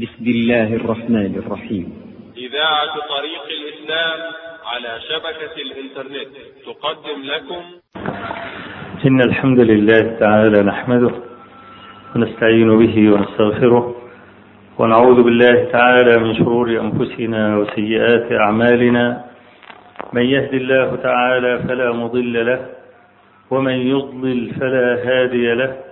بسم الله الرحمن الرحيم. إذاعة طريق الإسلام على شبكة الإنترنت تقدم لكم. إن الحمد لله تعالى نحمده ونستعين به ونستغفره ونعوذ بالله تعالى من شرور أنفسنا وسيئات أعمالنا. من يهد الله تعالى فلا مضل له ومن يضلل فلا هادي له.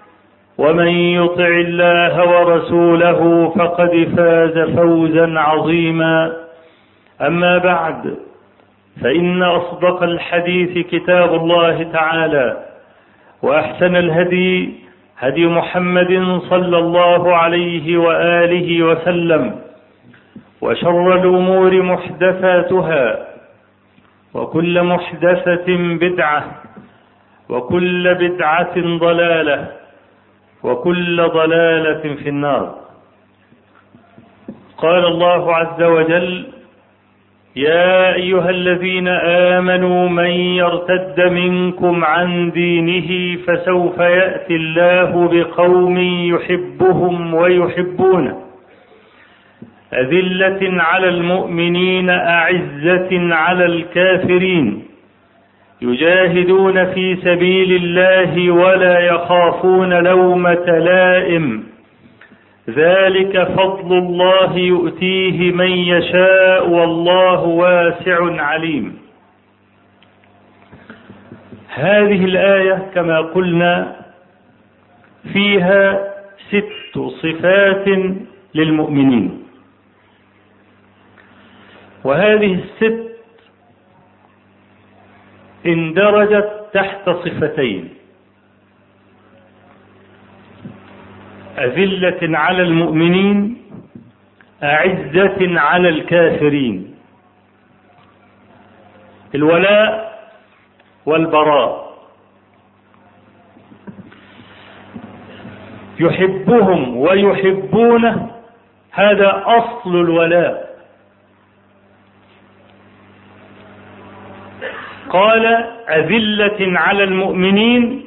ومن يطع الله ورسوله فقد فاز فوزا عظيما. أما بعد فإن أصدق الحديث كتاب الله تعالى وأحسن الهدي هدي محمد صلى الله عليه وآله وسلم وشر الأمور محدثاتها وكل محدثة بدعة وكل بدعة ضلالة. وكل ضلالة في النار. قال الله عز وجل يا أيها الذين آمنوا من يرتد منكم عن دينه فسوف يأتي الله بقوم يحبهم ويحبونه. أذلة على المؤمنين أعزة على الكافرين. يجاهدون في سبيل الله ولا يخافون لومة لائم. ذلك فضل الله يؤتيه من يشاء والله واسع عليم. هذه الآية كما قلنا فيها ست صفات للمؤمنين. وهذه الست اندرجت تحت صفتين. أذلة على المؤمنين أعزة على الكافرين. الولاء والبراء. يحبهم ويحبونه هذا أصل الولاء. قال أذلة على المؤمنين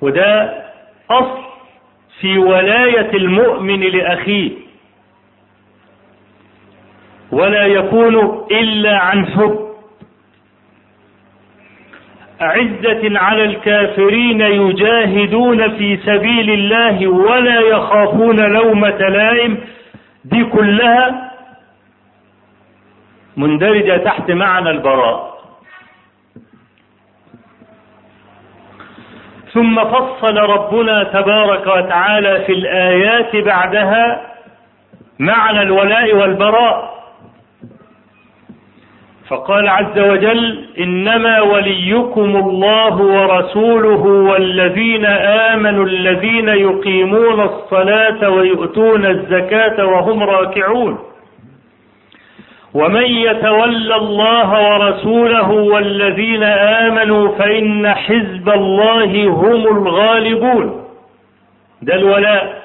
وده أصل في ولاية المؤمن لأخيه. ولا يكون إلا عن حب. أعزة على الكافرين يجاهدون في سبيل الله ولا يخافون لومة لائم دي كلها مندرجة تحت معنى البراء. ثم فصل ربنا تبارك وتعالى في الآيات بعدها معنى الولاء والبراء. فقال عز وجل إنما وليكم الله ورسوله والذين آمنوا الذين يقيمون الصلاة ويؤتون الزكاة وهم راكعون. ومن يتولى الله ورسوله والذين آمنوا فإن حزب الله هم الغالبون. ده الولاء.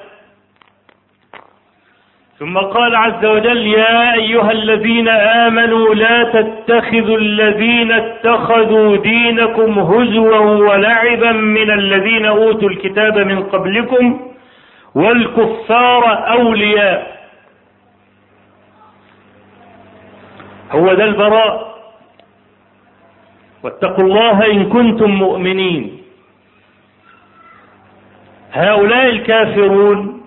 ثم قال عز وجل يا أيها الذين آمنوا لا تتخذوا الذين اتخذوا دينكم هزوا ولعبا من الذين أوتوا الكتاب من قبلكم والكفار أولياء. هو ده البراء. واتقوا الله إن كنتم مؤمنين. هؤلاء الكافرون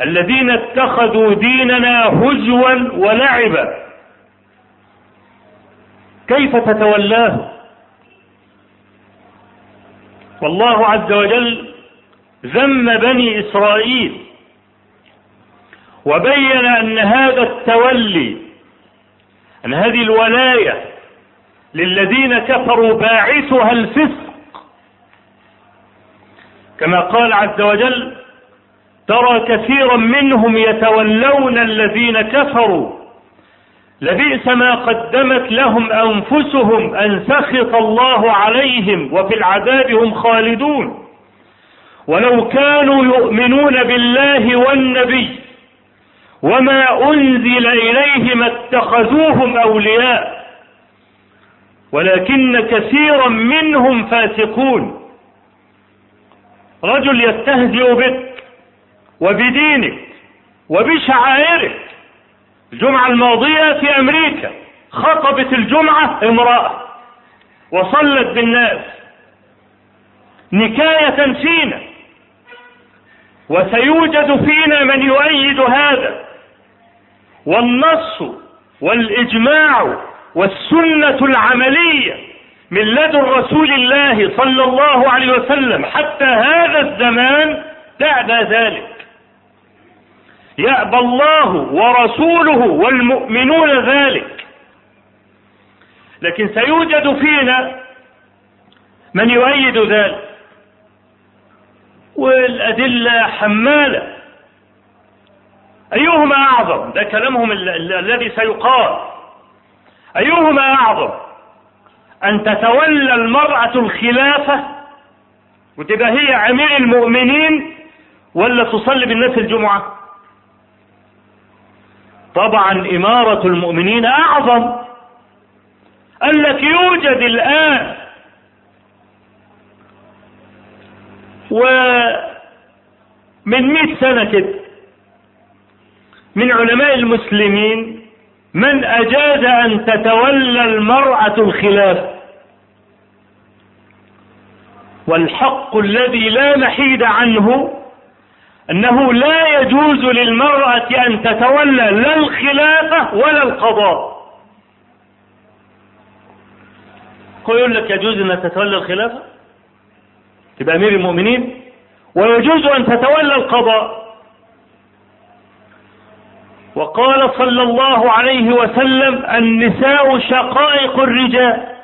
الذين اتخذوا ديننا هزوا ولعبا. كيف تتولاه؟ والله عز وجل ذم بني إسرائيل وبين أن هذا التولي أن هذه الولاية للذين كفروا باعثها الفسق. كما قال عز وجل ترى كثيرا منهم يتولون الذين كفروا. لبئس ما قدمت لهم أنفسهم أن سخط الله عليهم وفي العذاب هم خالدون. ولو كانوا يؤمنون بالله والنبي وما أنزل إليهم اتخذوهم أولياء ولكن كثيرا منهم فاسقون. رجل يستهزئ بك وبدينك وبشعائرك. الجمعة الماضية في أمريكا خطبت الجمعة امرأة وصلت بالناس نكاية فينا وسيوجد فينا من يؤيد هذا. والنص والإجماع والسنة العملية من لدن رسول الله صلى الله عليه وسلم حتى هذا الزمان بعد ذلك. يأبى الله ورسوله والمؤمنون ذلك. لكن سيوجد فينا من يؤيد ذلك. والأدلة حمالة. أيهما أعظم؟ ده كلامهم الذي سيقال. أيهما أعظم؟ أن تتولى المرأة الخلافة وتبقى هي أمير المؤمنين ولا تصلي بالناس الجمعة؟ طبعا إمارة المؤمنين أعظم. قال لك يوجد الآن ومن مئة سنة كده. من علماء المسلمين من أجاز أن تتولى المرأة الخلافة والحق الذي لا محيد عنه أنه لا يجوز للمرأة أن تتولى لا الخلافة ولا القضاء. يقول لك يجوز أن تتولى الخلافة؟ تبقى أمير المؤمنين ويجوز أن تتولى القضاء. وقال صلى الله عليه وسلم النساء شقائق الرجال.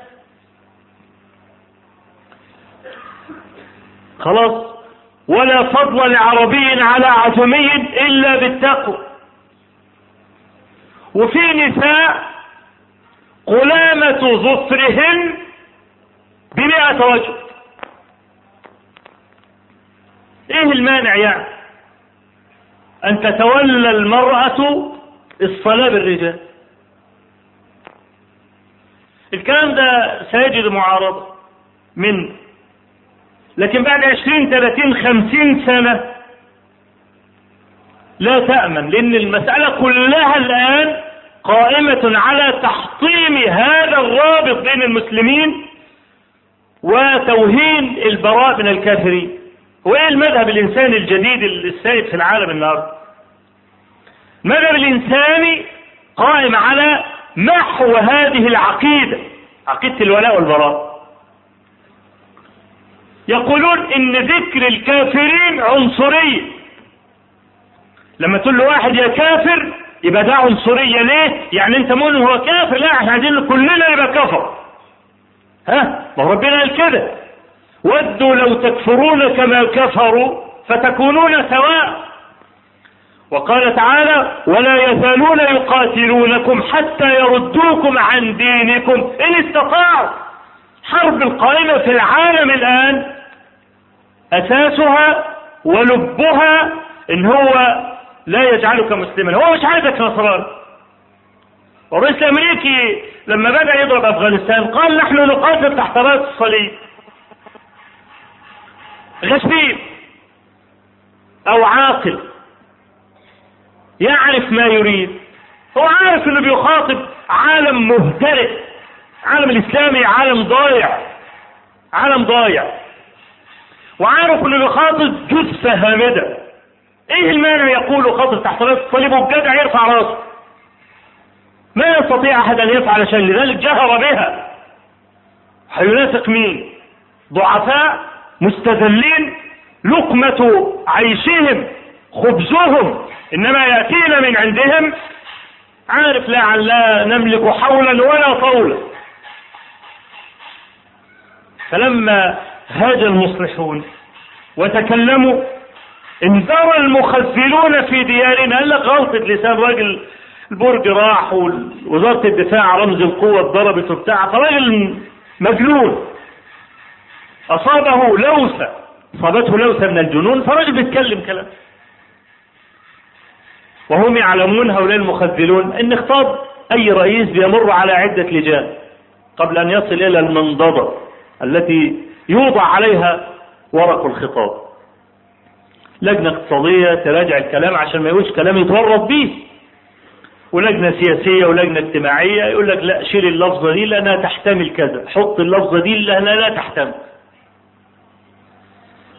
خلاص ولا فضل لعربي على عجمي إلا بالتقوى. وفي نساء قلامة ظفرهن بمئة رجل إيه المانع يعني أن تتولى المرأة الصلاة بالرجال؟ الكلام ده سيجد معارضة من لكن بعد عشرين ثلاثين خمسين سنة لا تأمن لأن المسألة كلها الآن قائمة على تحطيم هذا الرابط بين المسلمين وتوهين البراء من الكافرين. وايه المذهب الإنساني الجديد السائد في العالم النهارده؟ المذهب الإنساني قائم على محو هذه العقيدة عقيدة الولاء والبراء. يقولون إن ذكر الكافرين عنصريه لما تقول له واحد يا كافر يبقى ده عنصريه ليه؟ يعني أنت مؤمن هو كافر؟ لا إحنا عايزين كلنا يبقى كفر. ها؟ ما ربنا قال كده. ودوا لو تكفرون كما كفروا فتكونون سواء. وقال تعالى ولا يزالون يقاتلونكم حتى يردوكم عن دينكم إن استطاعوا. حرب القائمة في العالم الآن أساسها ولبها إن هو لا يجعلك مسلما. هو مش عايزك نصراني والرئيس الأمريكي لما بدأ يضرب أفغانستان قال نحن نقاتل تحت راية الصليب. غشيم أو عاقل. يعرف ما يريد. هو عارف إنه بيخاطب عالم مهترئ عالم الإسلامي عالم ضايع. عالم ضايع. وعارف إنه بيخاطب جثة هامدة. إيه المانع يقول خاطر تحت راس الصليب والجدع يرفع راسه. ما يستطيع أحد أن يفعل شيء لذلك جهر بها. هينافق مين؟ ضعفاء مستذلين لقمة عيشهم خبزهم إنما يأتينا من عندهم عارف لا لا نملك حولا ولا طولا. فلما هاج المصلحون وتكلموا انذر المخذلون في ديارنا. قال لك غلطة لسان راجل البرج راح ووزارة الدفاع رمز القوة اتضربت وبتاع فراجل مجنون. أصابه لوثة أصابته لوثة من الجنون فراجل بيتكلم كلام. وهم يعلمون هؤلاء المخذلون إن خطاب أي رئيس بيمر على عدة لجان قبل أن يصل إلى المنضدة التي يوضع عليها ورق الخطاب. لجنة اقتصادية تراجع الكلام عشان ما يقولش كلام يتورط بيه. ولجنة سياسية ولجنة اجتماعية يقول لك لا شيل اللفظة دي لأنها تحتمل كذا حط اللفظة دي لأنها لا تحتمل.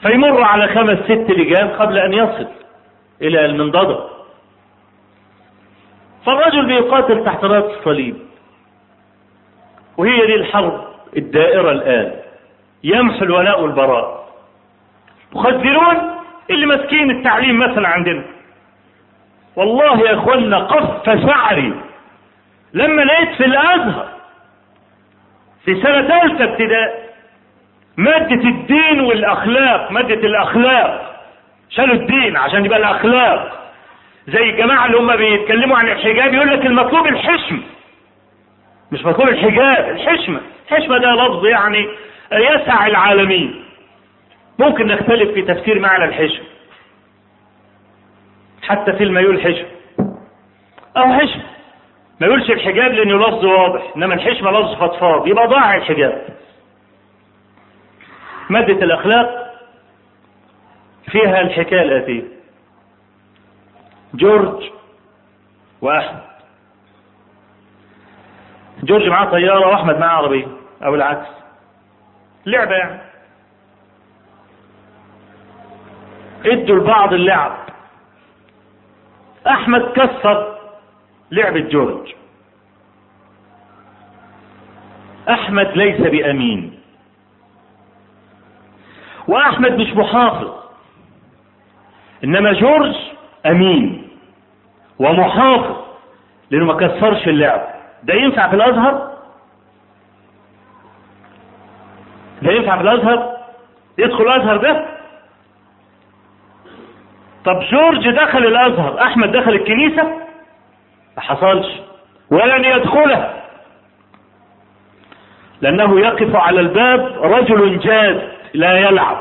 فيمر على خمس ست لجان قبل أن يصل إلى المنضدة. فالرجل بيقاتل تحت رأس الصليب وهي دي الحرب الدائرة الآن. يمحو الولاء والبراء. مخذلون اللي ماسكين التعليم مثلا عندنا. والله يا أخوانا قف شعري. لما لقيت في الأزهر في سنة ثالثة ابتدائي مادة الدين والأخلاق مادة الأخلاق. شالوا الدين عشان يبقى الأخلاق. زي الجماعة اللي هم بيتكلموا عن الحجاب يقول لك المطلوب الحشم. مش مطلوب الحجاب الحشمة الحشمة ده لفظ يعني يسع العالمين. ممكن نختلف في تفسير معنى الحشم. حتى في المايول حشم. أو حشم. ما يقولش الحجاب لأنه لفظ واضح إنما الحشمة لفظ فضفاض. يبقى ضاع الحجاب. مادة الأخلاق فيها الحكاية الآتية. جورج وأحمد. جورج معاه طيارة وأحمد معاه عربية أو العكس. لعبة يعني. ادوا لبعض اللعب. أحمد كسر لعبة جورج. أحمد ليس بأمين. وأحمد مش محافظ. إنما جورج أمين ومحافظ لأنه ما كسرش اللعب. ده ينفع في الأزهر؟ ده ينفع في الأزهر؟ يدخل الأزهر ده؟ طب جورج دخل الأزهر أحمد دخل الكنيسة؟ ما حصلش ولن يدخلها لأنه يقف على الباب رجل جاد. لا يلعب.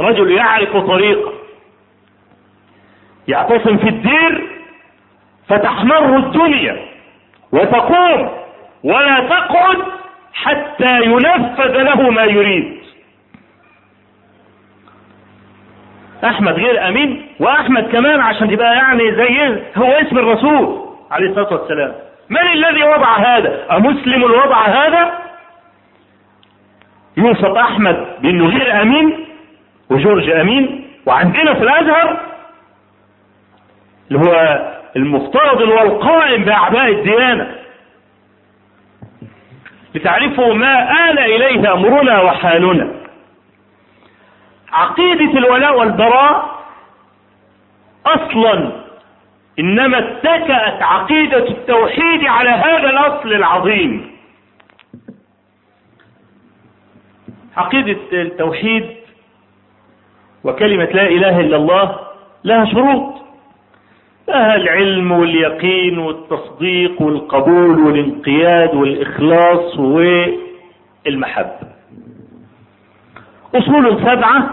رجل يعرف طريقه يعتصم في الدير فتحمر الدنيا وتقوم ولا تقعد حتى ينفذ له ما يريد. أحمد غير أمين وأحمد كمان عشان تبقى يعني زي هو اسم الرسول عليه الصلاة والسلام. من الذي وضع هذا؟ أمسلم وضع هذا؟ يوصف أحمد بانه غير أمين وجورج أمين وعندنا في الأزهر اللي هو المفترض اللي هو القائم باعباء الديانة. لتعرفوا ما آل إليه أمرنا وحالنا. عقيدة الولاء والبراء أصلا إنما اتكأت عقيدة التوحيد على هذا الأصل العظيم. عقيدة التوحيد وكلمة لا إله إلا الله لها شروط. لها العلم واليقين والتصديق والقبول والانقياد والإخلاص والمحبة أصول سبعة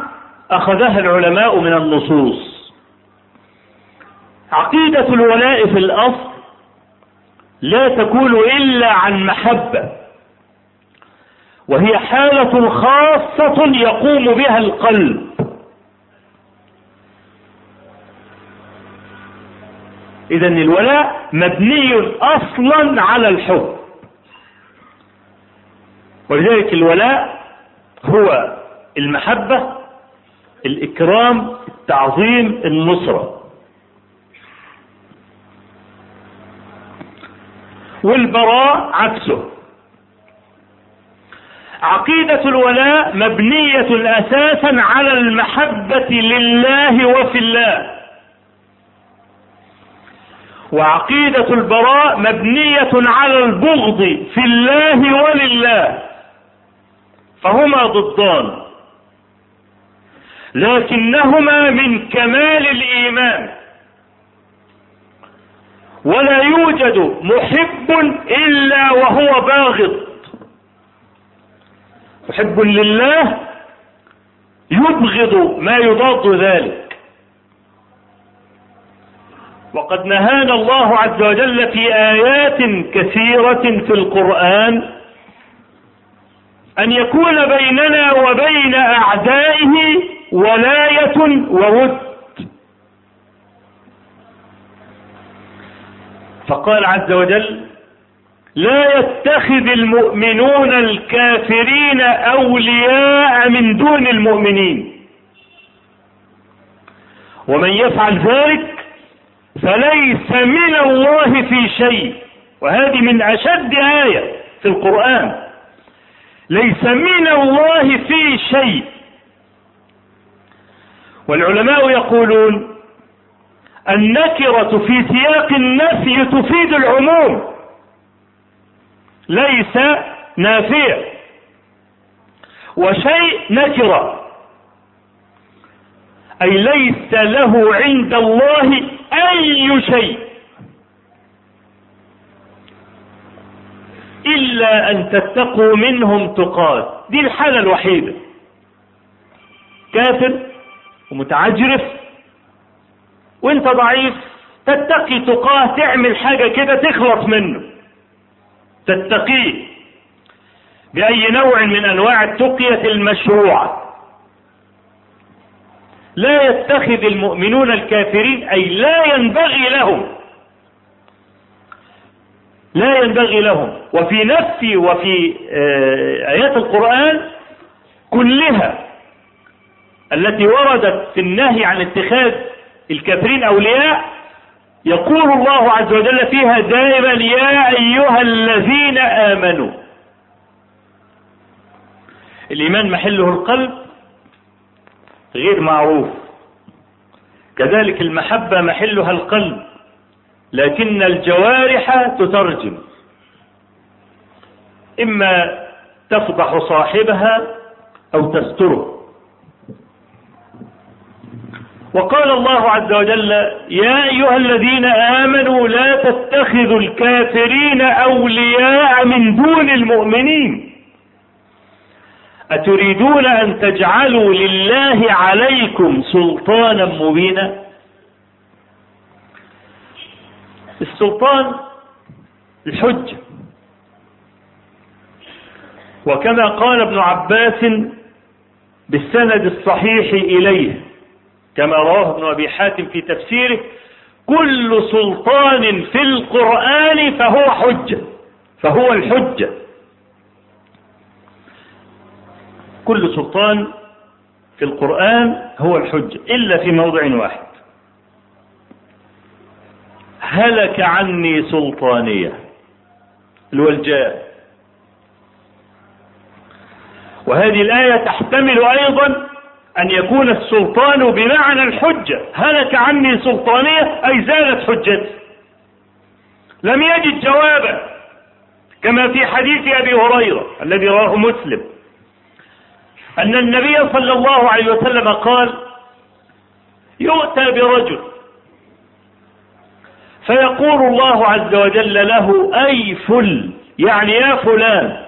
أخذها العلماء من النصوص. عقيدة الولاء في الأصل لا تكون إلا عن محبة. وهي حالة خاصة يقوم بها القلب. إذا الولاء مبني أصلا على الحب. ولذلك الولاء هو المحبة الإكرام تعظيم النصرة. والبراء عكسه. عقيدة الولاء مبنية أساسا على المحبة لله وفي الله. وعقيدة البراء مبنية على البغض في الله ولله. فهما ضدان. لكنهما من كمال الإيمان. ولا يوجد محب إلا وهو باغض. محب لله يبغض ما يضاد ذلك. وقد نهانا الله عز وجل في آيات كثيرة في القرآن أن يكون بيننا وبين أعدائه ولاية وود. فقال عز وجل لا يتخذ المؤمنون الكافرين أولياء من دون المؤمنين. ومن يفعل ذلك فليس من الله في شيء. وهذه من أشد آية في القرآن. ليس من الله في شيء. والعلماء يقولون النكرة في سياق النفي تفيد العموم. ليس نافيا وشيء نكرة. أي ليس له عند الله أي شيء. إلا أن تتقوا منهم تقات. دي الحالة الوحيدة. كافر ومتعجرف. وانت ضعيف تتقي تقاه تعمل حاجة كده تخلص منه. تتقيه بأي نوع من أنواع التقية المشروعة. لا يتخذ المؤمنون الكافرين أي لا ينبغي لهم لا ينبغي لهم. وفي نفسي وفي آيات القرآن كلها التي وردت في النهي عن اتخاذ الكافرين أولياء يقول الله عز وجل فيها دائما يا أيها الذين آمنوا. الإيمان محله القلب غير معروف. كذلك المحبة محلها القلب لكن الجوارح تترجم. إما تفضح صاحبها أو تستره. وقال الله عز وجل يا أيها الذين آمنوا لا تتخذوا الكافرين أولياء من دون المؤمنين. أتريدون أن تجعلوا لله عليكم سلطانا مبينا؟ السلطان الحجة. وكما قال ابن عباس بالسند الصحيح إليه كما رواه ابن أبي حاتم في تفسيره كل سلطان في القرآن فهو حجة فهو الحجة. كل سلطان في القرآن هو الحجة إلا في موضع واحد. هلك عني سلطانية الولجاء وهذه الآية تحتمل أيضا أن يكون السلطان بمعنى الحجة. هلك عني سلطانية أي زالت حجتي. لم يجد جوابا كما في حديث أبي هريرة الذي رواه مسلم أن النبي صلى الله عليه وسلم قال يؤتى برجل فيقول الله عز وجل له أي فل يعني يا فلان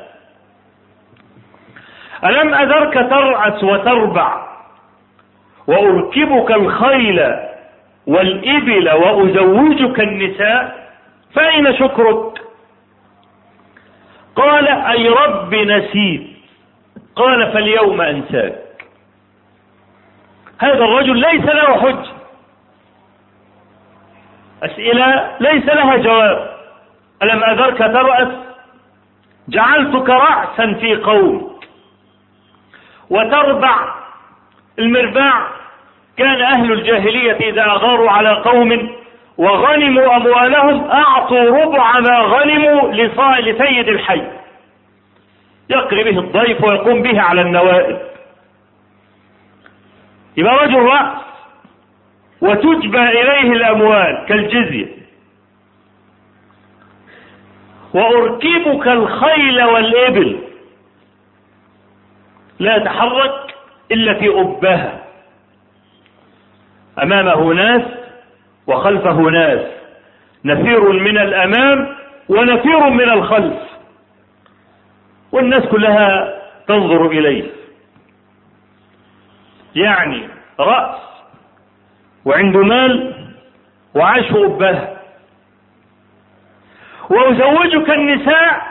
ألم أذرك ترعس وتربع؟ وأركبك الخيل والإبل وأزوجك النساء فأين شكرك؟ قال أي رب نسيت. قال فاليوم أنساك. هذا الرجل ليس له حج. أسئلة ليس لها جواب. ألم أذرك ترأس؟ جعلتك رأسا في قوم وتربع المرباع كان أهل الجاهلية إذا أغاروا على قوم وغنموا أموالهم أعطوا ربع ما غنموا لسيد الحي. يقري به الضيف ويقوم به على النوائب. يبقى رجل رأس وتجبى إليه الأموال كالجزية. وأركبك الخيل والإبل. لا يتحرك إلا في أبها. أمامه ناس وخلفه ناس. نفير من الأمام ونفير من الخلف. والناس كلها تنظر إليه. يعني رأس وعنده مال وعاش أبه وأزوجك النساء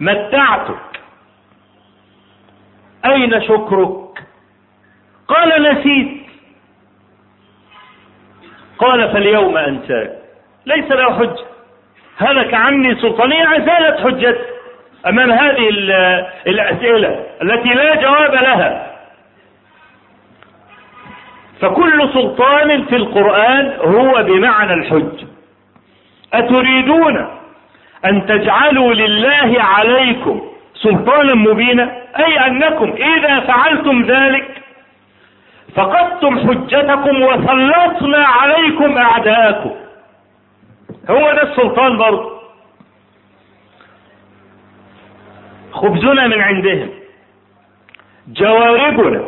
متعتك. أين شكرك؟ قال نسيت. قال فاليوم أنساك ليس له حجة هلك عني سلطانية زالت حجتي أمام هذه الأسئلة التي لا جواب لها. فكل سلطان في القرآن هو بمعنى الحج. أتريدون أن تجعلوا لله عليكم سلطانا مبينا؟ أي أنكم إذا فعلتم ذلك فقدتم حجتكم وسلطنا عليكم أعداءكم. هو ده السلطان برضه. خبزنا من عندهم. جواربنا.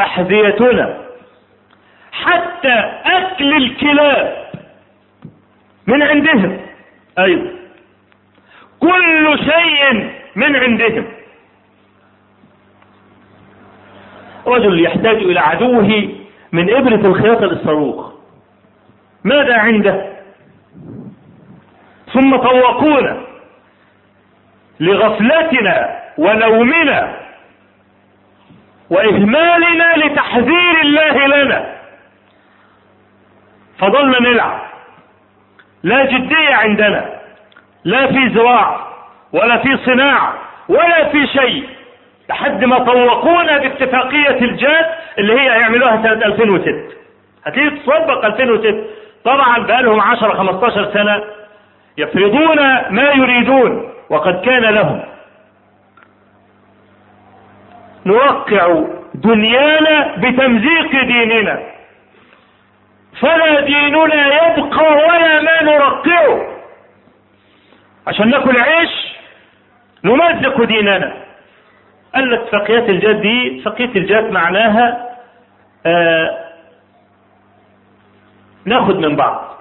أحذيتنا. حتى أكل الكلاب. من عندهم. أيضا كل شيء من عندهم. رجل يحتاج إلى عدوه من إبرة الخياطة للصاروخ. ماذا عنده؟ ثم طوقونا لغفلتنا ونومنا وإهمالنا لتحذير الله لنا. فضلنا نلعب. لا جدية عندنا. لا في زراعة ولا في صناعة ولا في شيء. لحد ما طوقونا باتفاقية الجاد اللي هي هيعملوها سنة 2006 هتيجي تطبق 2006 طبعا بقالهم 10 15 سنة يفرضون ما يريدون وقد كان لهم. نوقع دنيانا بتمزيق ديننا. فلا ديننا يبقى ولا ما نرقعه. عشان ناكل عيش نمزق ديننا. قال لك اتفاقيات الجاد دي اتفاقية الجاد معناها آه ناخد من بعض.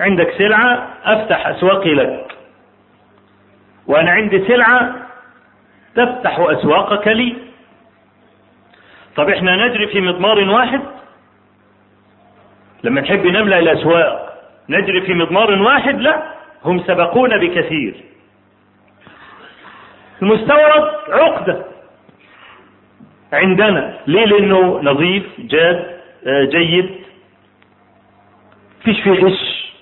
عندك سلعة أفتح اسواقي لك. وأنا عندي سلعة تفتح أسواقك لي. طب إحنا نجري في مضمار واحد؟ لما نحب نملأ الأسواق نجري في مضمار واحد؟ لا هم سبقونا بكثير. المستورد عقدة. عندنا. ليه؟ لأنه نظيف جاد جيد. فيش فيه غش.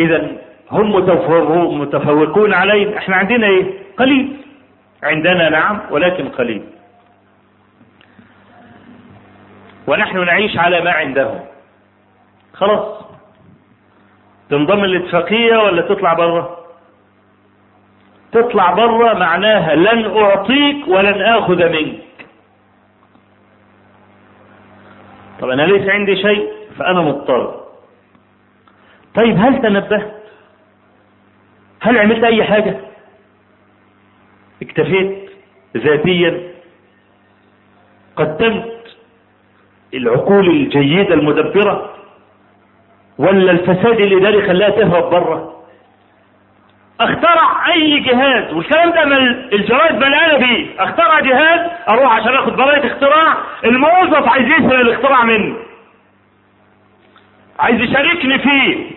إذا هم متفوقون علينا إحنا عندنا إيه؟ قليل. عندنا نعم ولكن قليل. ونحن نعيش على ما عندهم. خلاص. تنضم الاتفاقية ولا تطلع بره تطلع بره معناها لن أعطيك ولن آخذ منك. طب أنا ليس عندي شيء فأنا مضطر. طيب هل تنبهت؟ هل عملت أي حاجة؟ اكتفيت ذاتيا؟ قدمت العقول الجيدة المدبرة؟ ولا الفساد الاداري خلاها تهرب بره اخترع أي جهاز والكلام ده من الجرائد مليانة بيه. اخترع جهاز أروح عشان آخد براءة اختراع الموظف عايز يسرق الاختراع مني عايز يشاركني فيه.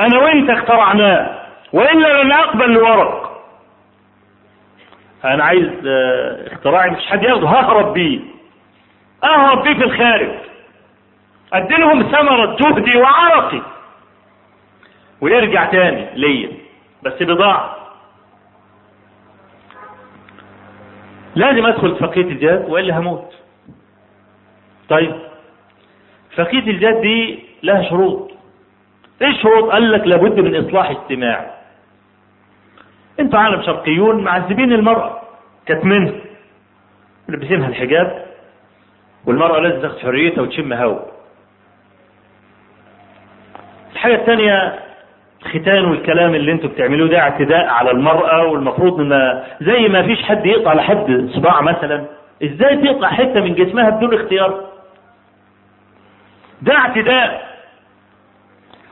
أنا وانت اخترعناه وإلا لن أقبل الورق. أنا عايز آه اختراعي مش حد ياخده ههرب بيه. أهرب بيه في الخارج. أديلهم ثمرة جهدي وعرقي. ويرجع تاني ليا. بس بضاعة. لازم أدخل فقية الجهاد وإلا هموت. طيب. فقية الجهاد دي لها شروط. إيه الشروط؟ قال لك لابد من إصلاح اجتماعي أنتوا عالم شرقيون معذبين المرأة. كتمنها لابسينها الحجاب والمرأة لازم تاخد حريتها وتشم هوا. الحاجة الثانية الختان والكلام اللي أنتوا بتعملوه ده اعتداء على المرأة والمفروض إن زي ما فيش حد يقطع لحد صباع مثلا إزاي تقطع حتة من جسمها بدون اختيار؟ ده اعتداء.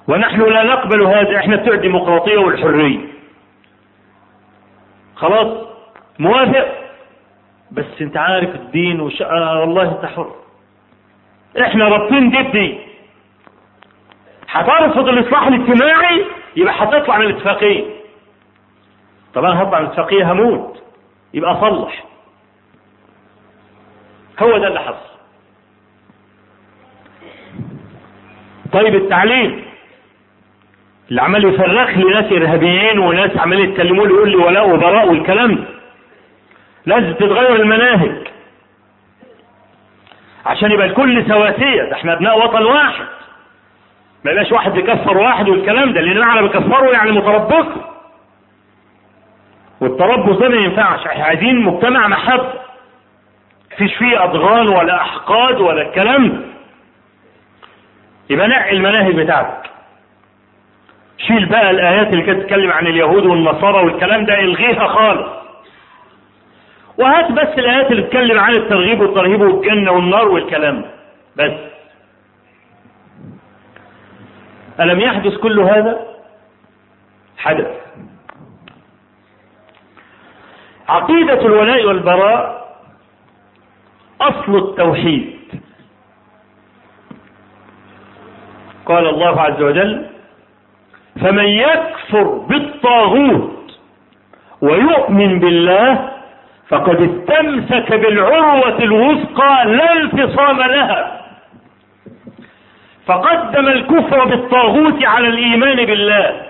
ونحن لا نقبل هذا إحنا بتوع الديمقراطية والحرية. خلاص؟ موافق؟ بس أنت عارف الدين وش... آه والله أنت حر. إحنا رابطين دي بدي هترفض الإصلاح الاجتماعي؟ يبقى هتطلع من الاتفاقيه طب أنا هطلع من الاتفاقيه هموت. يبقى أصلح. هو ده اللي حصل. طيب التعليم. اللي عمال يفرخ لي ناس إرهابيين وناس عمالين يتكلموا لي يقول لي ولاء وبراء والكلام ده. لازم تتغير المناهج. عشان يبقى الكل سواسية. ده إحنا أبناء وطن واحد. ما يبقاش واحد بيكفر واحد والكلام ده لأن أنا بكفره يعني متربص. والتربص ده ما ينفعش. إحنا عايزين مجتمع محبة مفيش فيه أضغان ولا أحقاد ولا الكلام ده. يبقى نقي المناهج بتاعتك. شيل بقى الآيات اللي كانت تتكلم عن اليهود والنصارى والكلام ده إلغيها خالص. وهات بس الآيات اللي بتتكلم عن الترغيب والترهيب والجنة والنار والكلام ده. بس. ألم يحدث كل هذا؟ حدث. عقيدة الولاء والبراء أصل التوحيد. قال الله عز وجل فمن يكفر بالطاغوت ويؤمن بالله فقد استمسك بالعروة الوثقى لا انفصام لها. فقدم الكفر بالطاغوت على الإيمان بالله.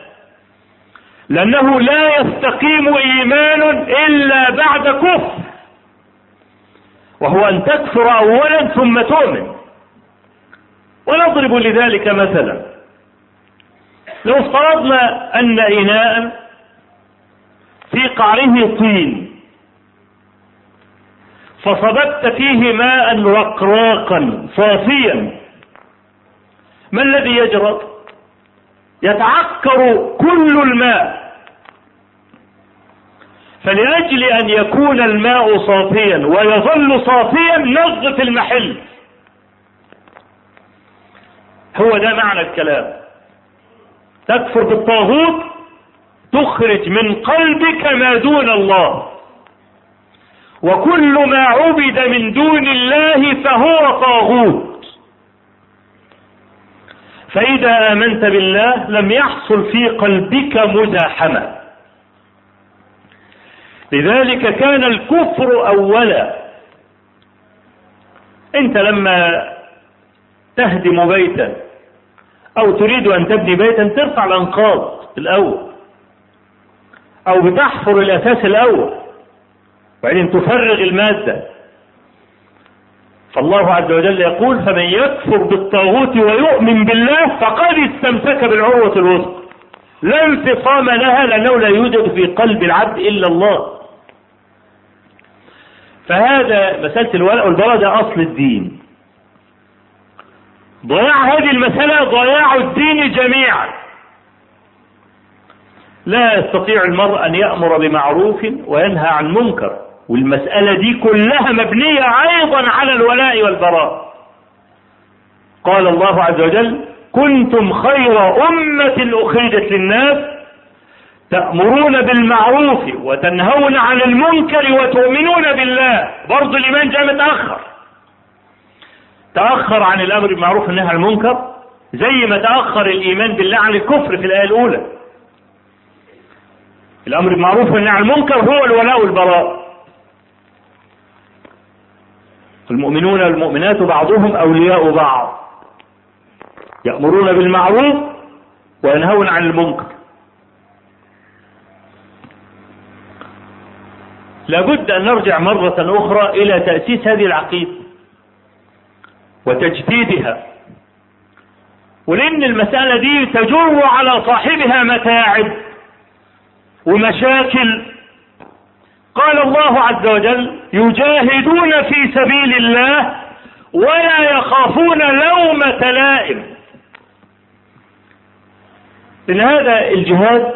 لأنه لا يستقيم إيمان إلا بعد كفر. وهو أن تكفر أولا ثم تؤمن. ونضرب لذلك مثلا. لو افترضنا أن إناء في قعره طين فصببت فيه ماء رقراقا صافيا. ما الذي يجرى يتعكر كل الماء. فلأجل أن يكون الماء صافيا ويظل صافيا نظف المحل. هو ده معنى الكلام. تكفر بالطاغوت تخرج من قلبك ما دون الله. وكل ما عبد من دون الله فهو طاغوت. فإذا آمنت بالله لم يحصل في قلبك مزاحمة. لذلك كان الكفر أولا. أنت لما تهدم بيتا أو تريد أن تبني بيتا ترفع الأنقاض الأول أو بتحفر الأساس الأول. وبعدين تفرغ المادة. فالله عز وجل يقول فمن يكفر بالطاغوت ويؤمن بالله فقد استمسك بالعروة الوثقى. لا انفصام لها لأنه لا يوجد في قلب العبد إلا الله. فهذا مسألة الولاء والبراء ده أصل الدين. ضياع هذه المسألة ضياع الدين جميعا. لا يستطيع المرء أن يأمر بمعروف وينهى عن منكر. والمسألة دي كلها مبنية أيضا على الولاء والبراء. قال الله عز وجل كنتم خير أمة أخرجت للناس تأمرون بالمعروف وتنهون عن المنكر وتؤمنون بالله. برضو الإيمان جاء متأخر. تأخر عن الأمر بالمعروف والنهي عن المنكر زي ما تأخر الإيمان بالله عن الكفر في الآية الأولى. الأمر بالمعروف والنهي عن المنكر هو الولاء والبراء. المؤمنون والمؤمنات بعضهم أولياء بعض. يأمرون بالمعروف وينهون عن المنكر. لابد أن نرجع مرة أخرى إلى تأسيس هذه العقيدة وتجديدها. ولأن المسألة دي تجر على صاحبها متاعب ومشاكل قال الله عز وجل يجاهدون في سبيل الله ولا يخافون لومة لائم. إن هذا الجهاد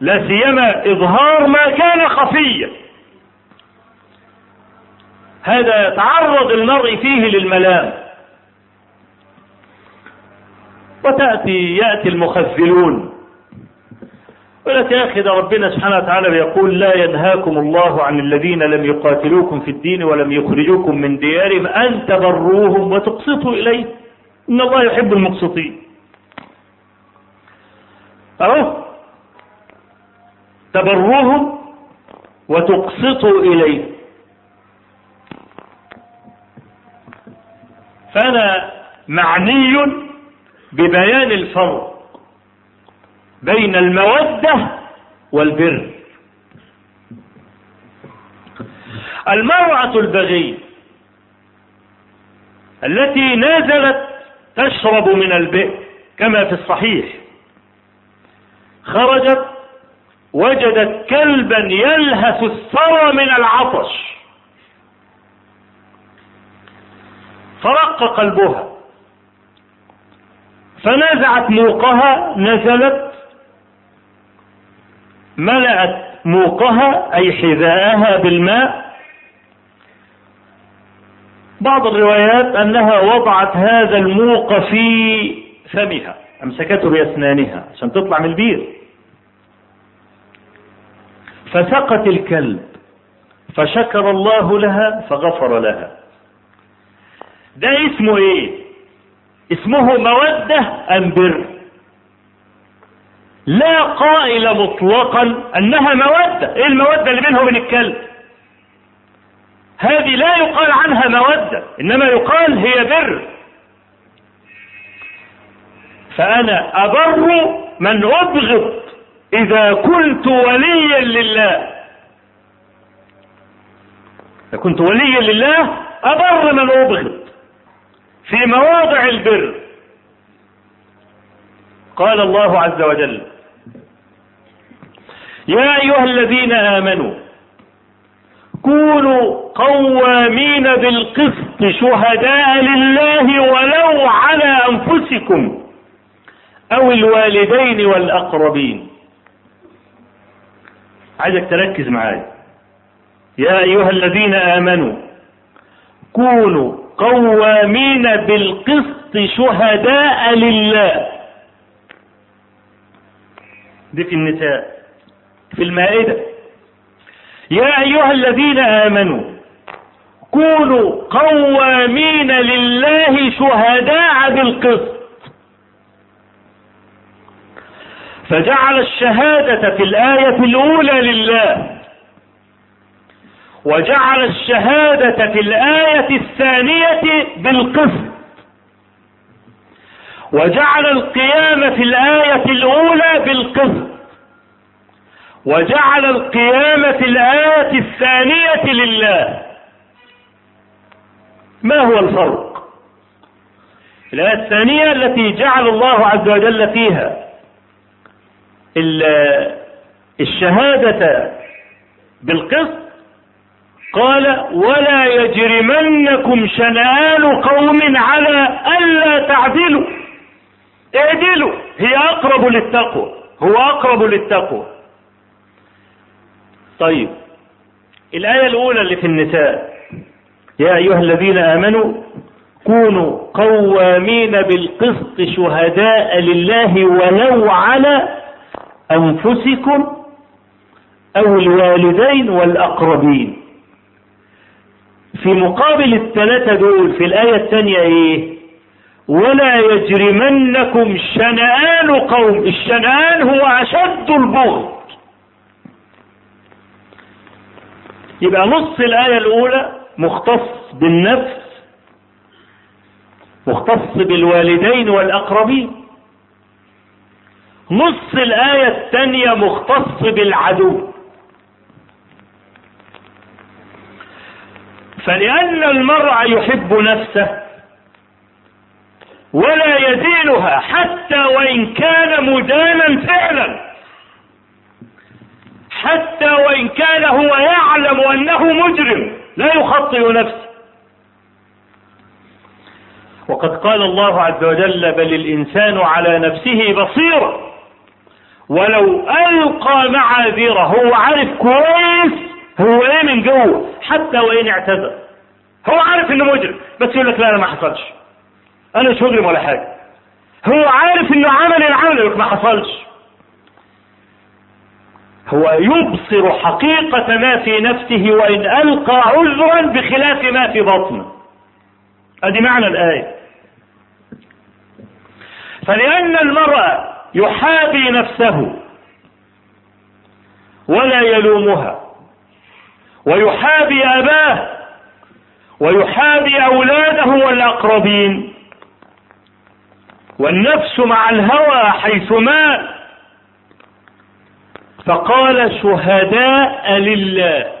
لا سيما إظهار ما كان خفيا. هذا تعرض المرء فيه للملام. وتأتي يأتي المخذلون. ولك يا أخي ربنا سبحانه وتعالى بيقول لا ينهاكم الله عن الذين لم يقاتلوكم في الدين ولم يخرجوكم من ديارهم أن تبروهم وتقسطوا إليه. إن الله يحب المقسطين. أهو. تبروهم وتقسطوا إليه. فأنا معني ببيان الفرق بين المودة والبر. المرأة البغية التي نزلت تشرب من البئر كما في الصحيح. خرجت وجدت كلبا يلهث الثرى من العطش. فرق قلبها. فنزعت موقها نزلت ملأت موقها أي حذاءها بالماء. بعض الروايات أنها وضعت هذا الموق في فمها أمسكته بأسنانها عشان تطلع من البير. فسقت الكلب فشكر الله لها فغفر لها. ده اسمه إيه؟ اسمه مودة أم بر. لا قائل مطلقا أنها مودة. إيه المودة اللي بينه وبين الكلب؟ هذه لا يقال عنها مودة إنما يقال هي بر. فأنا أبر من أبغض إذا كنت وليا لله. إذا كنت وليا لله أبر من أبغض في مواضع البر. قال الله عز وجل يا أيها الذين آمنوا كونوا قوامين بالقسط شهداء لله ولو على أنفسكم أو الوالدين والأقربين. عايزك تركز معايا. يا أيها الذين آمنوا كونوا قوامين بالقسط شهداء لله. دي في النساء. في المائدة. يا أيها الذين آمنوا كونوا قوامين لله شهداء بالقسط. فجعل الشهادة في الآية الأولى لله. وجعل الشهادة في الآية الثانية بالقسط. وجعل القيام في الآية الأولى بالقسط. وجعل القيام في الآية الثانية لله. ما هو الفرق؟ الآية الثانية التي جعل الله عز وجل فيها الشهادة بالقسط قال ولا يجرمنكم شنآن قوم على ألا تعدلوا. اعدلوا هي أقرب للتقوى هو أقرب للتقوى. طيب. الآية الأولى اللي في النساء. يا أيها الذين آمنوا كونوا قوامين بالقسط شهداء لله ولو على أنفسكم أو الوالدين والأقربين. في مقابل الثلاثة دول في الآية الثانية إيه؟ ولا يجرمنكم شنآن قوم الشنآن هو أشد البغض. يبقى نص الآية الأولى مختص بالنفس مختص بالوالدين والأقربين. نص الآية الثانية مختص بالعدو. فلأن المرء يحب نفسه ولا يدينها حتى وإن كان مدانا فعلا. حتى وإن كان هو يعلم أنه مجرم لا يخطئ نفسه. وقد قال الله عز وجل بل الإنسان على نفسه بصيرة ولو ألقى معاذيره هو عارف كويس هو إيه من جوه حتى وإن اعتذر. هو عارف إنه مجرم بس يقول لك لا أنا ما حصلش. أنا مش مجرم ولا حاجة. هو عارف إنه عمل العمل ما حصلش. هو يبصر حقيقة ما في نفسه وإن ألقى عذرا بخلاف ما في بطنه. أدي معنى الآية. فلأن المرأة يحابي نفسه ولا يلومها ويحابي أباه ويحابي أولاده والأقربين والنفس مع الهوى حيث مات فقال شهداء لله.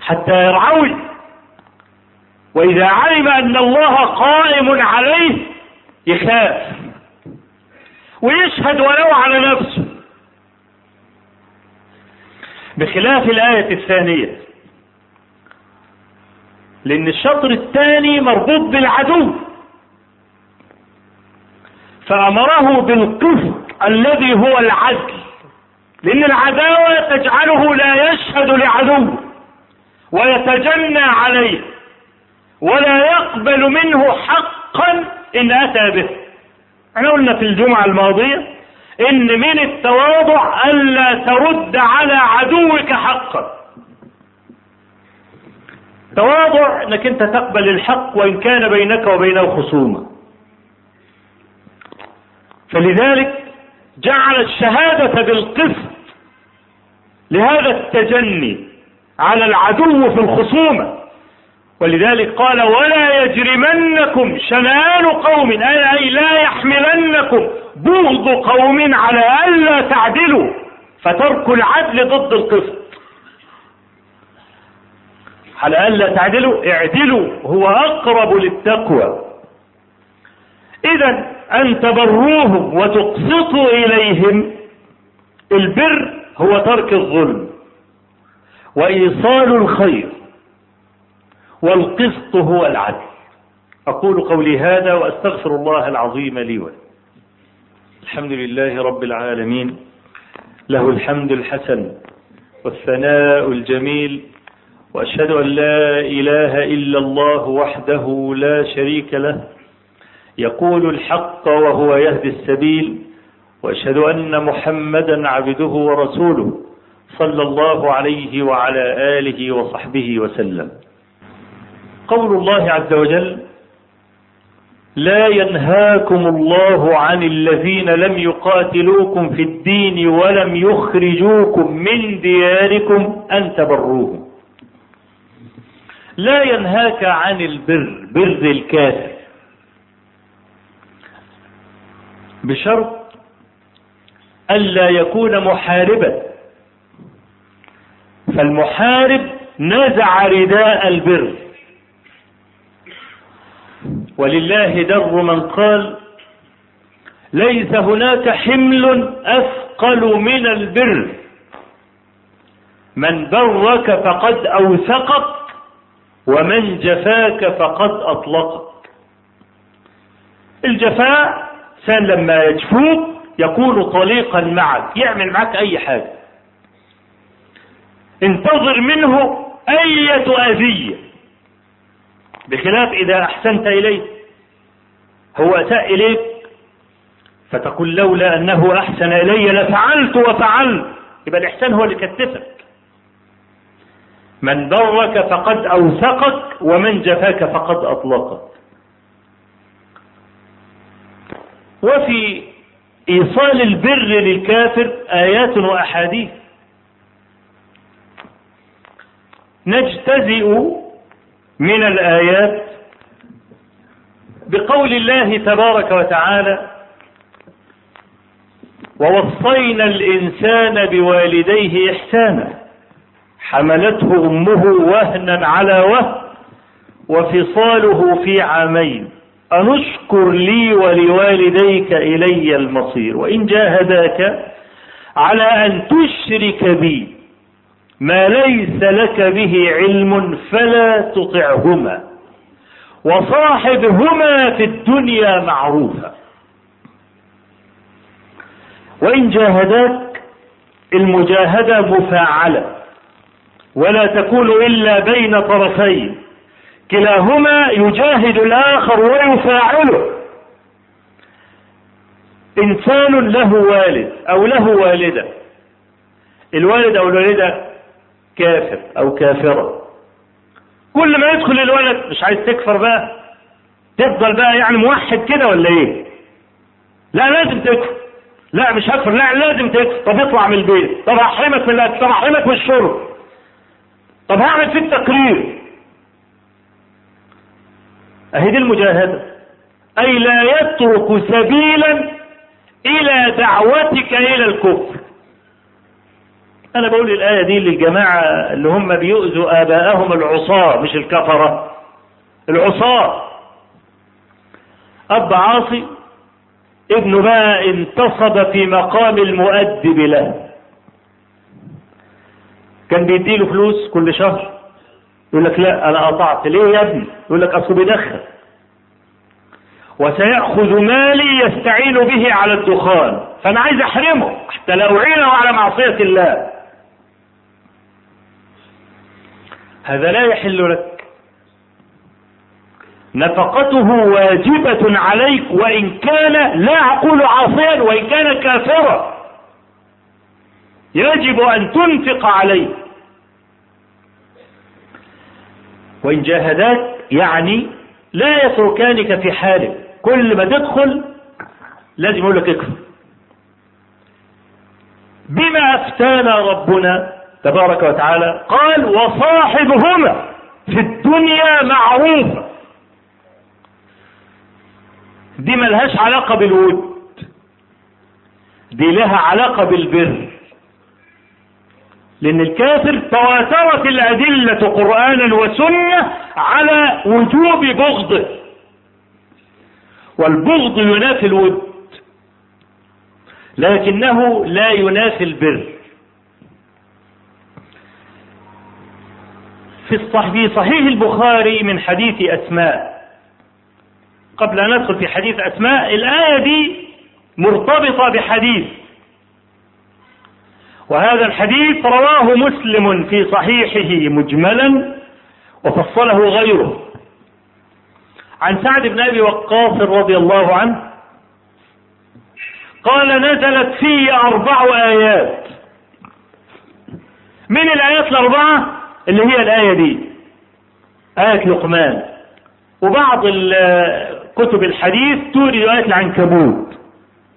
حتى يرعوي وإذا علم أن الله قائم عليه يخاف. ويشهد ولو على نفسه. بخلاف الآية الثانية. لأن الشطر الثاني مربوط بالعدو. فأمره بالقسط الذي هو العدل لأن العداوة تجعله لا يشهد لعدوه ويتجنى عليه ولا يقبل منه حقا إن أتى به. إحنا قلنا في الجمعة الماضية إن من التواضع ألا ترد على عدوك حقا. تواضع إنك أنت تقبل الحق وإن كان بينك وبينه خصومة. فلذلك جعل الشهادة بالقسط لهذا التجني على العدو في الخصومة. ولذلك قال ولا يجرمنكم شنآن قوم أي لا يحملنكم بغض قوم على ألا تعدلوا فترك العدل ضد القسط. على ألا تعدلوا اعدلوا هو أقرب للتقوى. إذا أن تبروهم وتقسطوا إليهم. البر هو ترك الظلم وإيصال الخير والقسط هو العدل. أقول قولي هذا وأستغفر الله العظيم لي ولكم. الحمد لله رب العالمين له الحمد الحسن والثناء الجميل وأشهد أن لا إله إلا الله وحده لا شريك له يقول الحق وهو يهدي السبيل وأشهد أن محمدا عبده ورسوله صلى الله عليه وعلى آله وصحبه وسلم. قول الله عز وجل لا ينهاكم الله عن الذين لم يقاتلوكم في الدين ولم يخرجوكم من دياركم أن تبروهم. لا ينهاك عن البر بر الكافر. بشرط ألا يكون محاربا. فالمحارب نزع رداء البر. ولله در من قال ليس هناك حمل أثقل من البر. من برك فقد أوثقك ومن جفاك فقد أطلقك. الجفاء الإنسان لما يجفوك يكون طليقا معك يعمل معك أي حاجة. انتظر منه أية أذية بخلاف إذا أحسنت إليه هو أساء إليك فتقول لولا أنه أحسن إلي لفعلت وفعلت. يبقى الإحسان هو اللي كتفك. من برك فقد أوثقك ومن جفاك فقد أطلقك. وفي إيصال البر للكافر آيات وأحاديث. نجتزئ من الآيات بقول الله تبارك وتعالى ووصينا الإنسان بوالديه إحسانا حملته أمه وهنا على وهن وفصاله في عامين. أنشكر لي ولوالديك إلي المصير وإن جاهداك على أن تشرك بي ما ليس لك به علم فلا تطعهما وصاحبهما في الدنيا معروفا. وإن جاهداك المجاهدة مفاعلة ولا تكون إلا بين طرفين. كلاهما يجاهد الآخر ويفاعله. إنسان له والد أو له والدة. الوالد أو الوالدة كافر أو كافرة. كل ما يدخل الولد مش عايز تكفر بقى؟ تفضل بقى يعني موحد كده ولا إيه؟ لا لازم تكفر. لا مش هكفر. لا لازم تكفر. طب اطلع من البيت. طب هحرمك من الاكل طب هحرمك من الشرب طب هعمل فيك تقرير أهي دي المجاهدة. أي لا يترك سبيلا إلى دعوتك إلى الكفر. أنا بقول الآية دي للجماعة اللي هم بيؤذوا آباءهم العصاة مش الكفرة. العصاة. أب عاصي ابنه بقى انتصب في مقام المؤدب له. كان بيديله فلوس كل شهر. يقول لك لا أنا قطعت ليه يا ابني؟ يقول لك اصله بيدخن وسيأخذ مالي يستعين به على الدخان. فأنا عايز أحرمه حتى لا أعينه على معصية الله. هذا لا يحل لك. نفقته واجبة عليك وإن كان لا أقول عاصيا وإن كان كافرا. يجب أن تنفق عليه. وإن جاهداك يعني لا يتركانك في حالك كل ما تدخل لازم يقول لك اكفر. بما أفتانا ربنا تبارك وتعالى قال وصاحبهما في الدنيا معروفة دي ملهاش علاقة بالود. دي لها علاقة بالبر. لأن الكافر تواترت الأدلة قرآنا وسنة على وجوب بغضه والبغض ينافي الود لكنه لا ينافي البر. في صحيح البخاري من حديث أسماء. قبل أن ندخل في حديث أسماء الآية دي مرتبطة بحديث. وهذا الحديث رواه مسلم في صحيحه مجملا وفصله غيره. عن سعد بن أبي وقاص رضي الله عنه قال نزلت في أربع آيات. من الآيات الأربعة؟ اللي هي الآية دي آية لقمان. وبعض كتب الحديث تورد آية العنكبوت.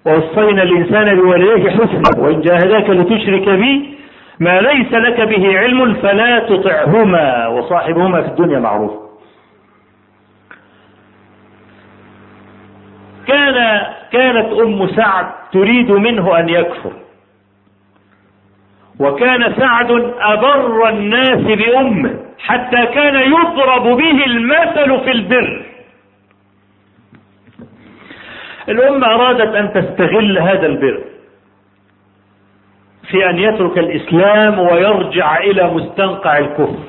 ووصينا الإنسان بوالديه حسنا وإن جاهداك لتشرك بي ما ليس لك به علم فلا تطعهما وصاحبهما في الدنيا معروف. كان كانت أم سعد تريد منه أن يكفر. وكان سعد أبر الناس بأمه حتى كان يضرب به المثل في البر. الأمة أرادت أن تستغل هذا البر في أن يترك الإسلام ويرجع إلى مستنقع الكفر.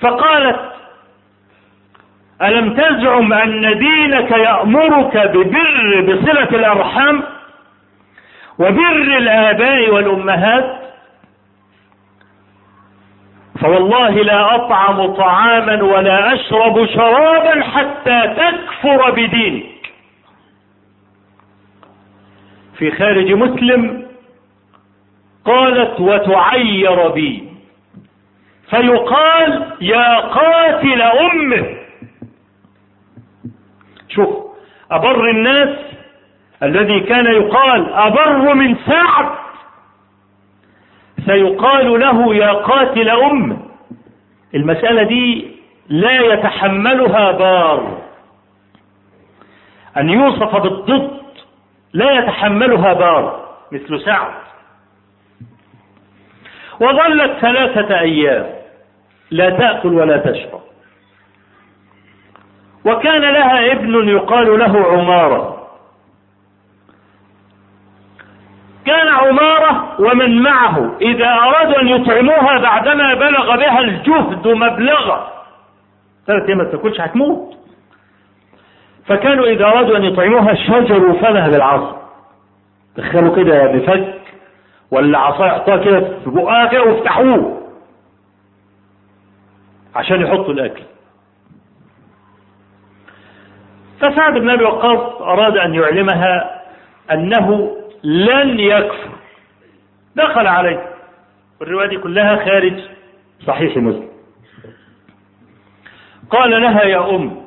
فقالت ألم تزعم أن دينك يأمرك ببر بصلة الأرحام وبر الآباء والأمهات؟ فوالله لا أطعم طعاما ولا أشرب شرابا حتى تكفر بدينك. في خارج مسلم قالت وتعير بي. فيقال يا قاتل أمه. شوف أبر الناس الذي كان يقال أبر من سعد. سيقال له يا قاتل أم. المسألة دي لا يتحملها بار. أن يوصف بالضد لا يتحملها بار مثل سعد. وظلت ثلاثة أيام لا تأكل ولا تشرب. وكان لها ابن يقال له عمارة. كان عمارة ومن معه. إذا أرادوا أن يطعموها بعدما بلغ بها الجهد مبلغا. ثلاث أيام ما تأكلش هتموت. فكانوا إذا أرادوا أن يطعموها شجروا فمها بالعصا. دخلوا كده بفك ولا عصا يحطوها كده في بقها كده وافتحوه. عشان يحطوا الأكل. فسعد بن أبي وقاص أراد أن يعلمها أنه لن يكفر. دخل عليه. الرواية دي كلها خارج صحيح مسلم. قال لها يا أم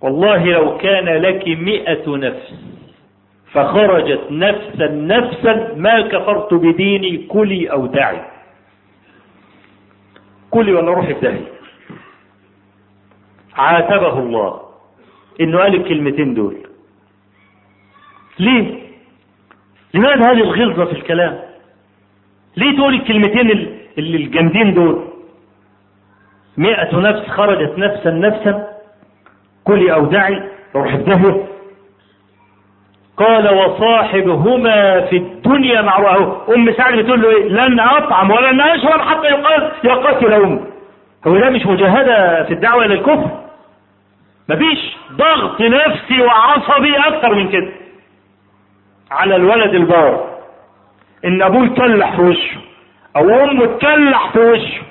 والله لو كان لك مئة نفس فخرجت نفسا نفسا ما كفرت بديني كلي أو دعي كلي ولا روحي في عاتبه الله إنه قال الكلمتين دول. ليه؟ لماذا هذه الغلظة في الكلام؟ ليه تقول الكلمتين اللي الجامدين دول؟ مئة نفس خرجت نفسا نفسا. كلي أو دعي روح الدهر قال وصاحبهما في الدنيا معروف أم سعد بتقول له إيه؟ لن أطعم ولن أشرب حتى يقاتل أمي. هو ده مش مجاهدة في الدعوة إلى الكفر؟ مفيش ضغط نفسي وعصبي أكثر من كده. على الولد البار إن أبوه يتكلح في وشه أو أمه تكلح في وشه.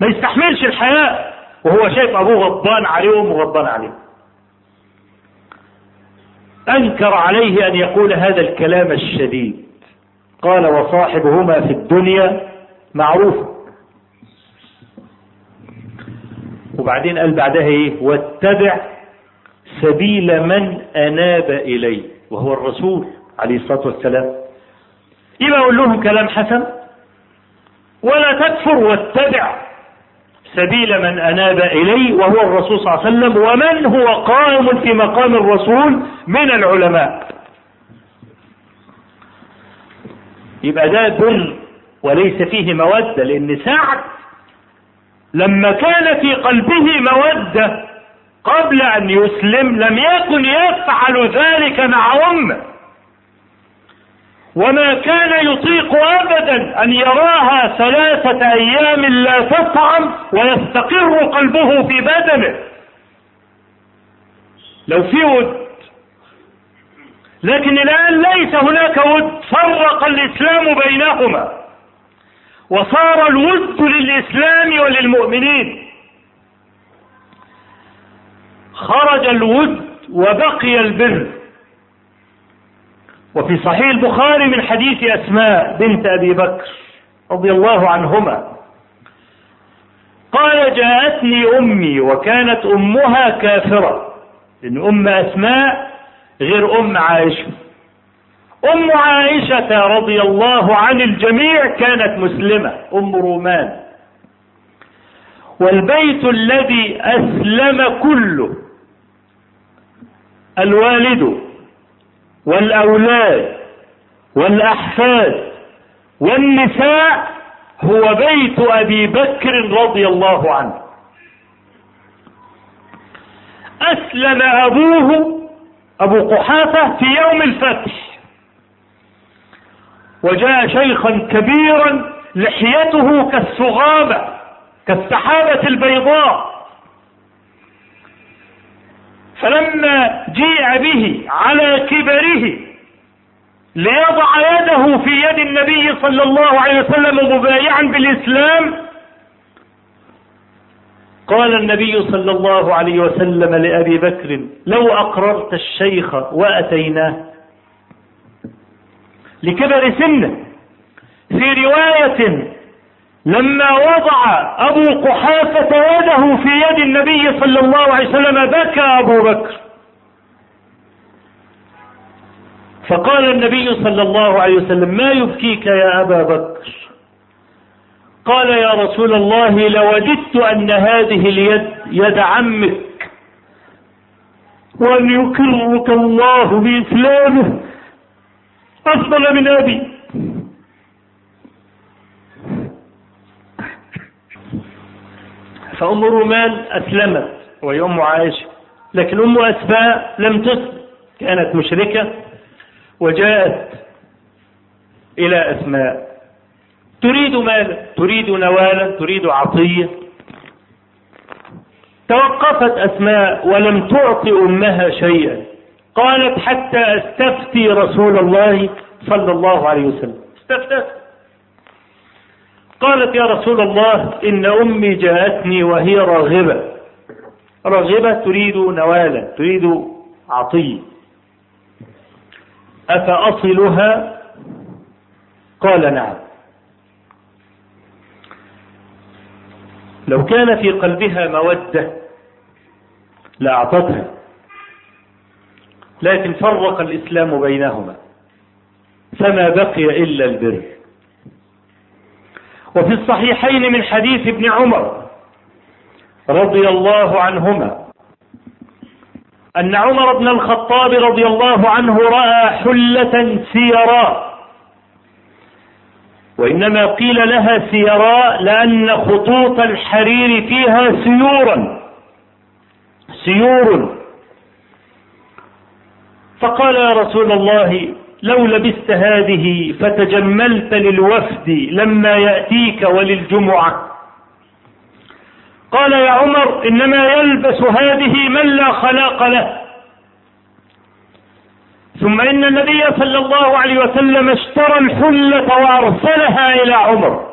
ما يستحملش الحياة وهو شايف أبوه غضبان عليه وأمه غضبان عليه. أنكر عليه أن يقول هذا الكلام الشديد. قال وصاحبهما في الدنيا معروف. وبعدين قال بعدها إيه؟ واتبع سبيل من أناب إليه وهو الرسول. عليه الصلاة والسلام. يبقى أقول لهم كلام حسن. ولا تكفر واتبع سبيل من أناب اليه وهو الرسول صلى الله عليه وسلم ومن هو قائم في مقام الرسول من العلماء. يبقى ده بر وليس فيه مودة لأن سعد لما كان في قلبه مودة قبل أن يسلم لم يكن يفعل ذلك مع أمة. وما كان يطيق ابدا أن يراها ثلاثة أيام لا تطعم ويستقر قلبه في بدنه. لو في ود. لكن الآن ليس هناك ود. فرق الإسلام بينهما. وصار الود للإسلام وللمؤمنين. خرج الود وبقي البر. وفي صحيح البخاري من حديث أسماء بنت أبي بكر رضي الله عنهما. قال جاءتني أمي وكانت أمها كافرة لأن أم أسماء غير أم عائشة. أم عائشة رضي الله عن الجميع كانت مسلمة أم رومان. والبيت الذي أسلم كله الوالد والأولاد والأحفاد والنساء هو بيت أبي بكر رضي الله عنه. أسلم أبوه أبو قحافة في يوم الفتح. وجاء شيخا كبيرا لحيته كالسغامه كالسحابة البيضاء. فلما جيء به على كبره ليضع يده في يد النبي صلى الله عليه وسلم مبايعا بالإسلام قال النبي صلى الله عليه وسلم لأبي بكر لو أقررت الشيخ وأتيناه لكبر سنه في رواية لما وضع أبو قحافة يده في يد النبي صلى الله عليه وسلم بكى أبو بكر. فقال النبي صلى الله عليه وسلم ما يبكيك يا أبا بكر؟ قال يا رسول الله لوددت أن هذه اليد يد عمك وأن يكرمك الله بإسلامه أفضل من أبي. فأم رومان أسلمت وهي أم عائشة لكن أم أسفاء لم تسلم كانت مشركة وجاءت إلى أسماء. تريد مالا تريد نوالا تريد عطية. توقفت أسماء ولم تعطي أمها شيئا. قالت حتى أستفتي رسول الله صلى الله عليه وسلم. استفتت. قالت يا رسول الله إن أمي جاءتني وهي راغبة. راغبة تريد نوالا تريد عطية. أفأصلها؟ قال نعم. لو كان في قلبها مودة لأعطتها. لكن فرق الإسلام بينهما. فما بقي إلا البر. وفي الصحيحين من حديث ابن عمر رضي الله عنهما أن عمر بن الخطاب رضي الله عنه رأى حلة سيراء وإنما قيل لها سيراء لأن خطوط الحرير فيها سيورا سيور فقال يا رسول الله لو لبست هذه فتجملت للوفد لما يأتيك وللجمعة. قال يا عمر إنما يلبس هذه من لا خلاق له. ثم إن النبي صلى الله عليه وسلم اشترى الحلة وأرسلها إلى عمر.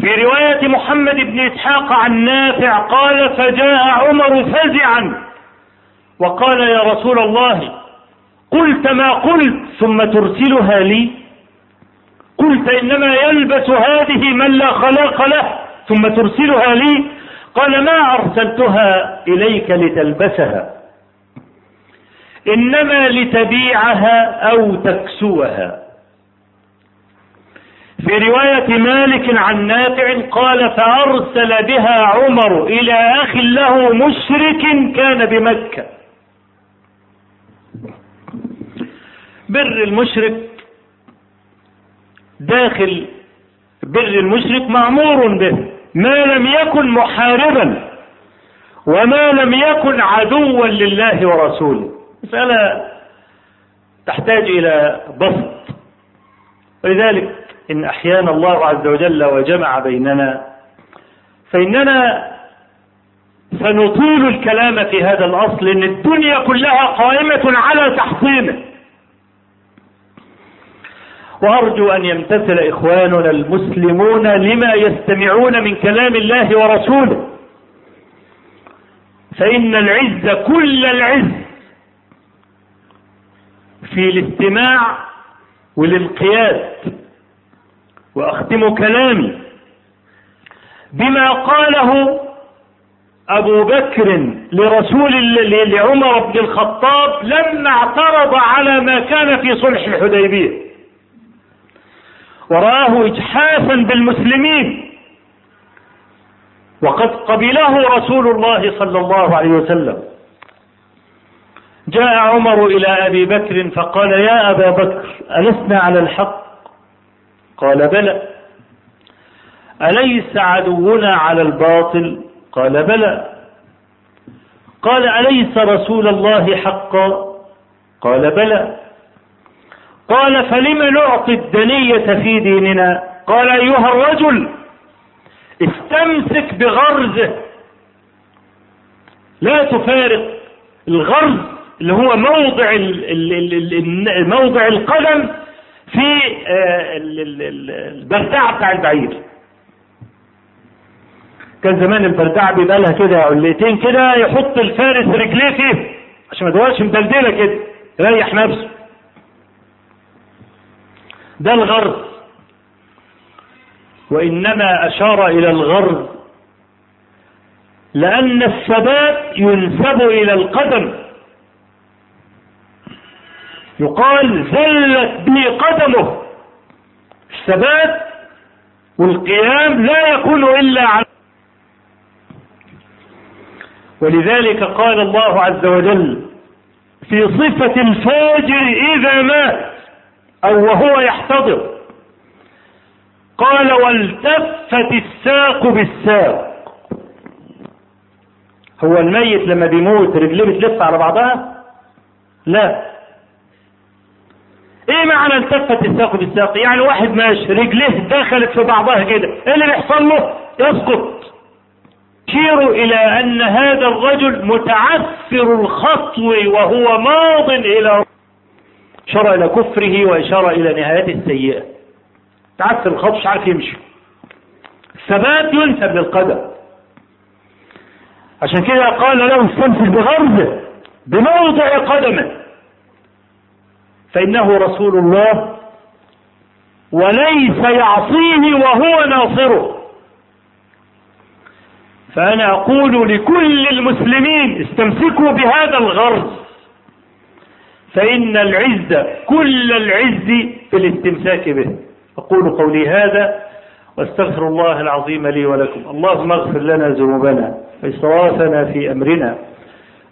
في رواية محمد بن إسحاق عن نافع قال فجاء عمر فزعا وقال يا رسول الله قلت ما قلت ثم ترسلها لي. قلت إنما يلبس هذه من لا خلاق له. ثم ترسلها لي. قال ما أرسلتها إليك لتلبسها. إنما لتبيعها أو تكسوها. في رواية مالك عن نافع قال فأرسل بها عمر إلى أخ له مشرك كان بمكة. بر المشرك داخل بر المشرك مأمور به ما لم يكن محاربا وما لم يكن عدوا لله ورسوله. مسألة تحتاج إلى بسط. ولذلك إن أحيانا الله عز وجل وجمع بيننا فإننا سنطيل الكلام في هذا الأصل إن الدنيا كلها قائمة على تحصينه وأرجو أن يمتثل إخواننا المسلمون لما يستمعون من كلام الله ورسوله. فإن العز كل العز في الاستماع والانقياد وأختم كلامي بما قاله أبو بكر لرسول لعمر بن الخطاب لما اعترض على ما كان في صلح الحديبية. ورآه إجحافا بالمسلمين. وقد قبله رسول الله صلى الله عليه وسلم. جاء عمر إلى أبي بكر فقال يا أبا بكر ألسنا على الحق؟ قال بلى. أليس عدونا على الباطل؟ قال بلى. قال أليس رسول الله حقا؟ قال بلى. قال فلم نعطي الدنية في ديننا؟ قال أيها الرجل استمسك بغرزه. لا تفارق الغرز اللي هو موضع موضع القدم في البردعة بتاع البعير. كان زمان البردعة بيبقى لها كده عليتين كده يحط الفارس رجليه فيه عشان ما تبقاش مدلدله كده يريح نفسه. ده الغرض وإنما أشار إلى الغرض لأن الثبات ينسب إلى القدم. يقال زلت به قدمه. الثبات والقيام لا يكون إلا عن ولذلك قال الله عز وجل في صفة الفاجر إذا مات. أو وهو يحتضر. قال والتفت الساق بالساق. هو الميت لما بيموت رجليه بتلف على بعضها؟ لا. إيه معنى التفت الساق بالساق؟ يعني واحد ماشي رجليه دخلت في بعضها كده إيه اللي بيحصل له؟ يسقط. يشير إلى أن هذا الرجل متعثر الخطو وهو ماض إلى اشار إلى كفره واشار إلى نهايته السيئة. تعثر الخطو مش عارف يمشي. الثبات ينسب للقدم عشان كده قال له استمسك بغرزه بموضع قدمه. فإنه رسول الله وليس يعصيه وهو ناصره. فأنا أقول لكل المسلمين استمسكوا بهذا الغرز. فإن العز كل العز في الاستمساك به. أقول قولي هذا وأستغفر الله العظيم لي ولكم. اللهم اغفر لنا ذنوبنا وإسرافنا في أمرنا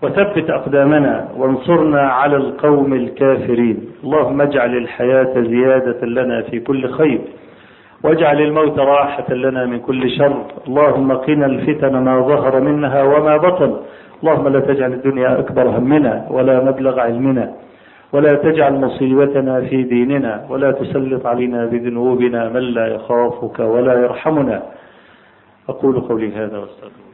وثبت أقدامنا وانصرنا على القوم الكافرين. اللهم اجعل الحياة زيادة لنا في كل خير واجعل الموت راحة لنا من كل شر. اللهم قنا الفتن ما ظهر منها وما بطن. اللهم لا تجعل الدنيا أكبر همنا ولا مبلغ علمنا. ولا تجعل مصيبتنا في ديننا ولا تسلط علينا بذنوبنا من لا يخافك ولا يرحمنا. أقول قولي هذا واستغفر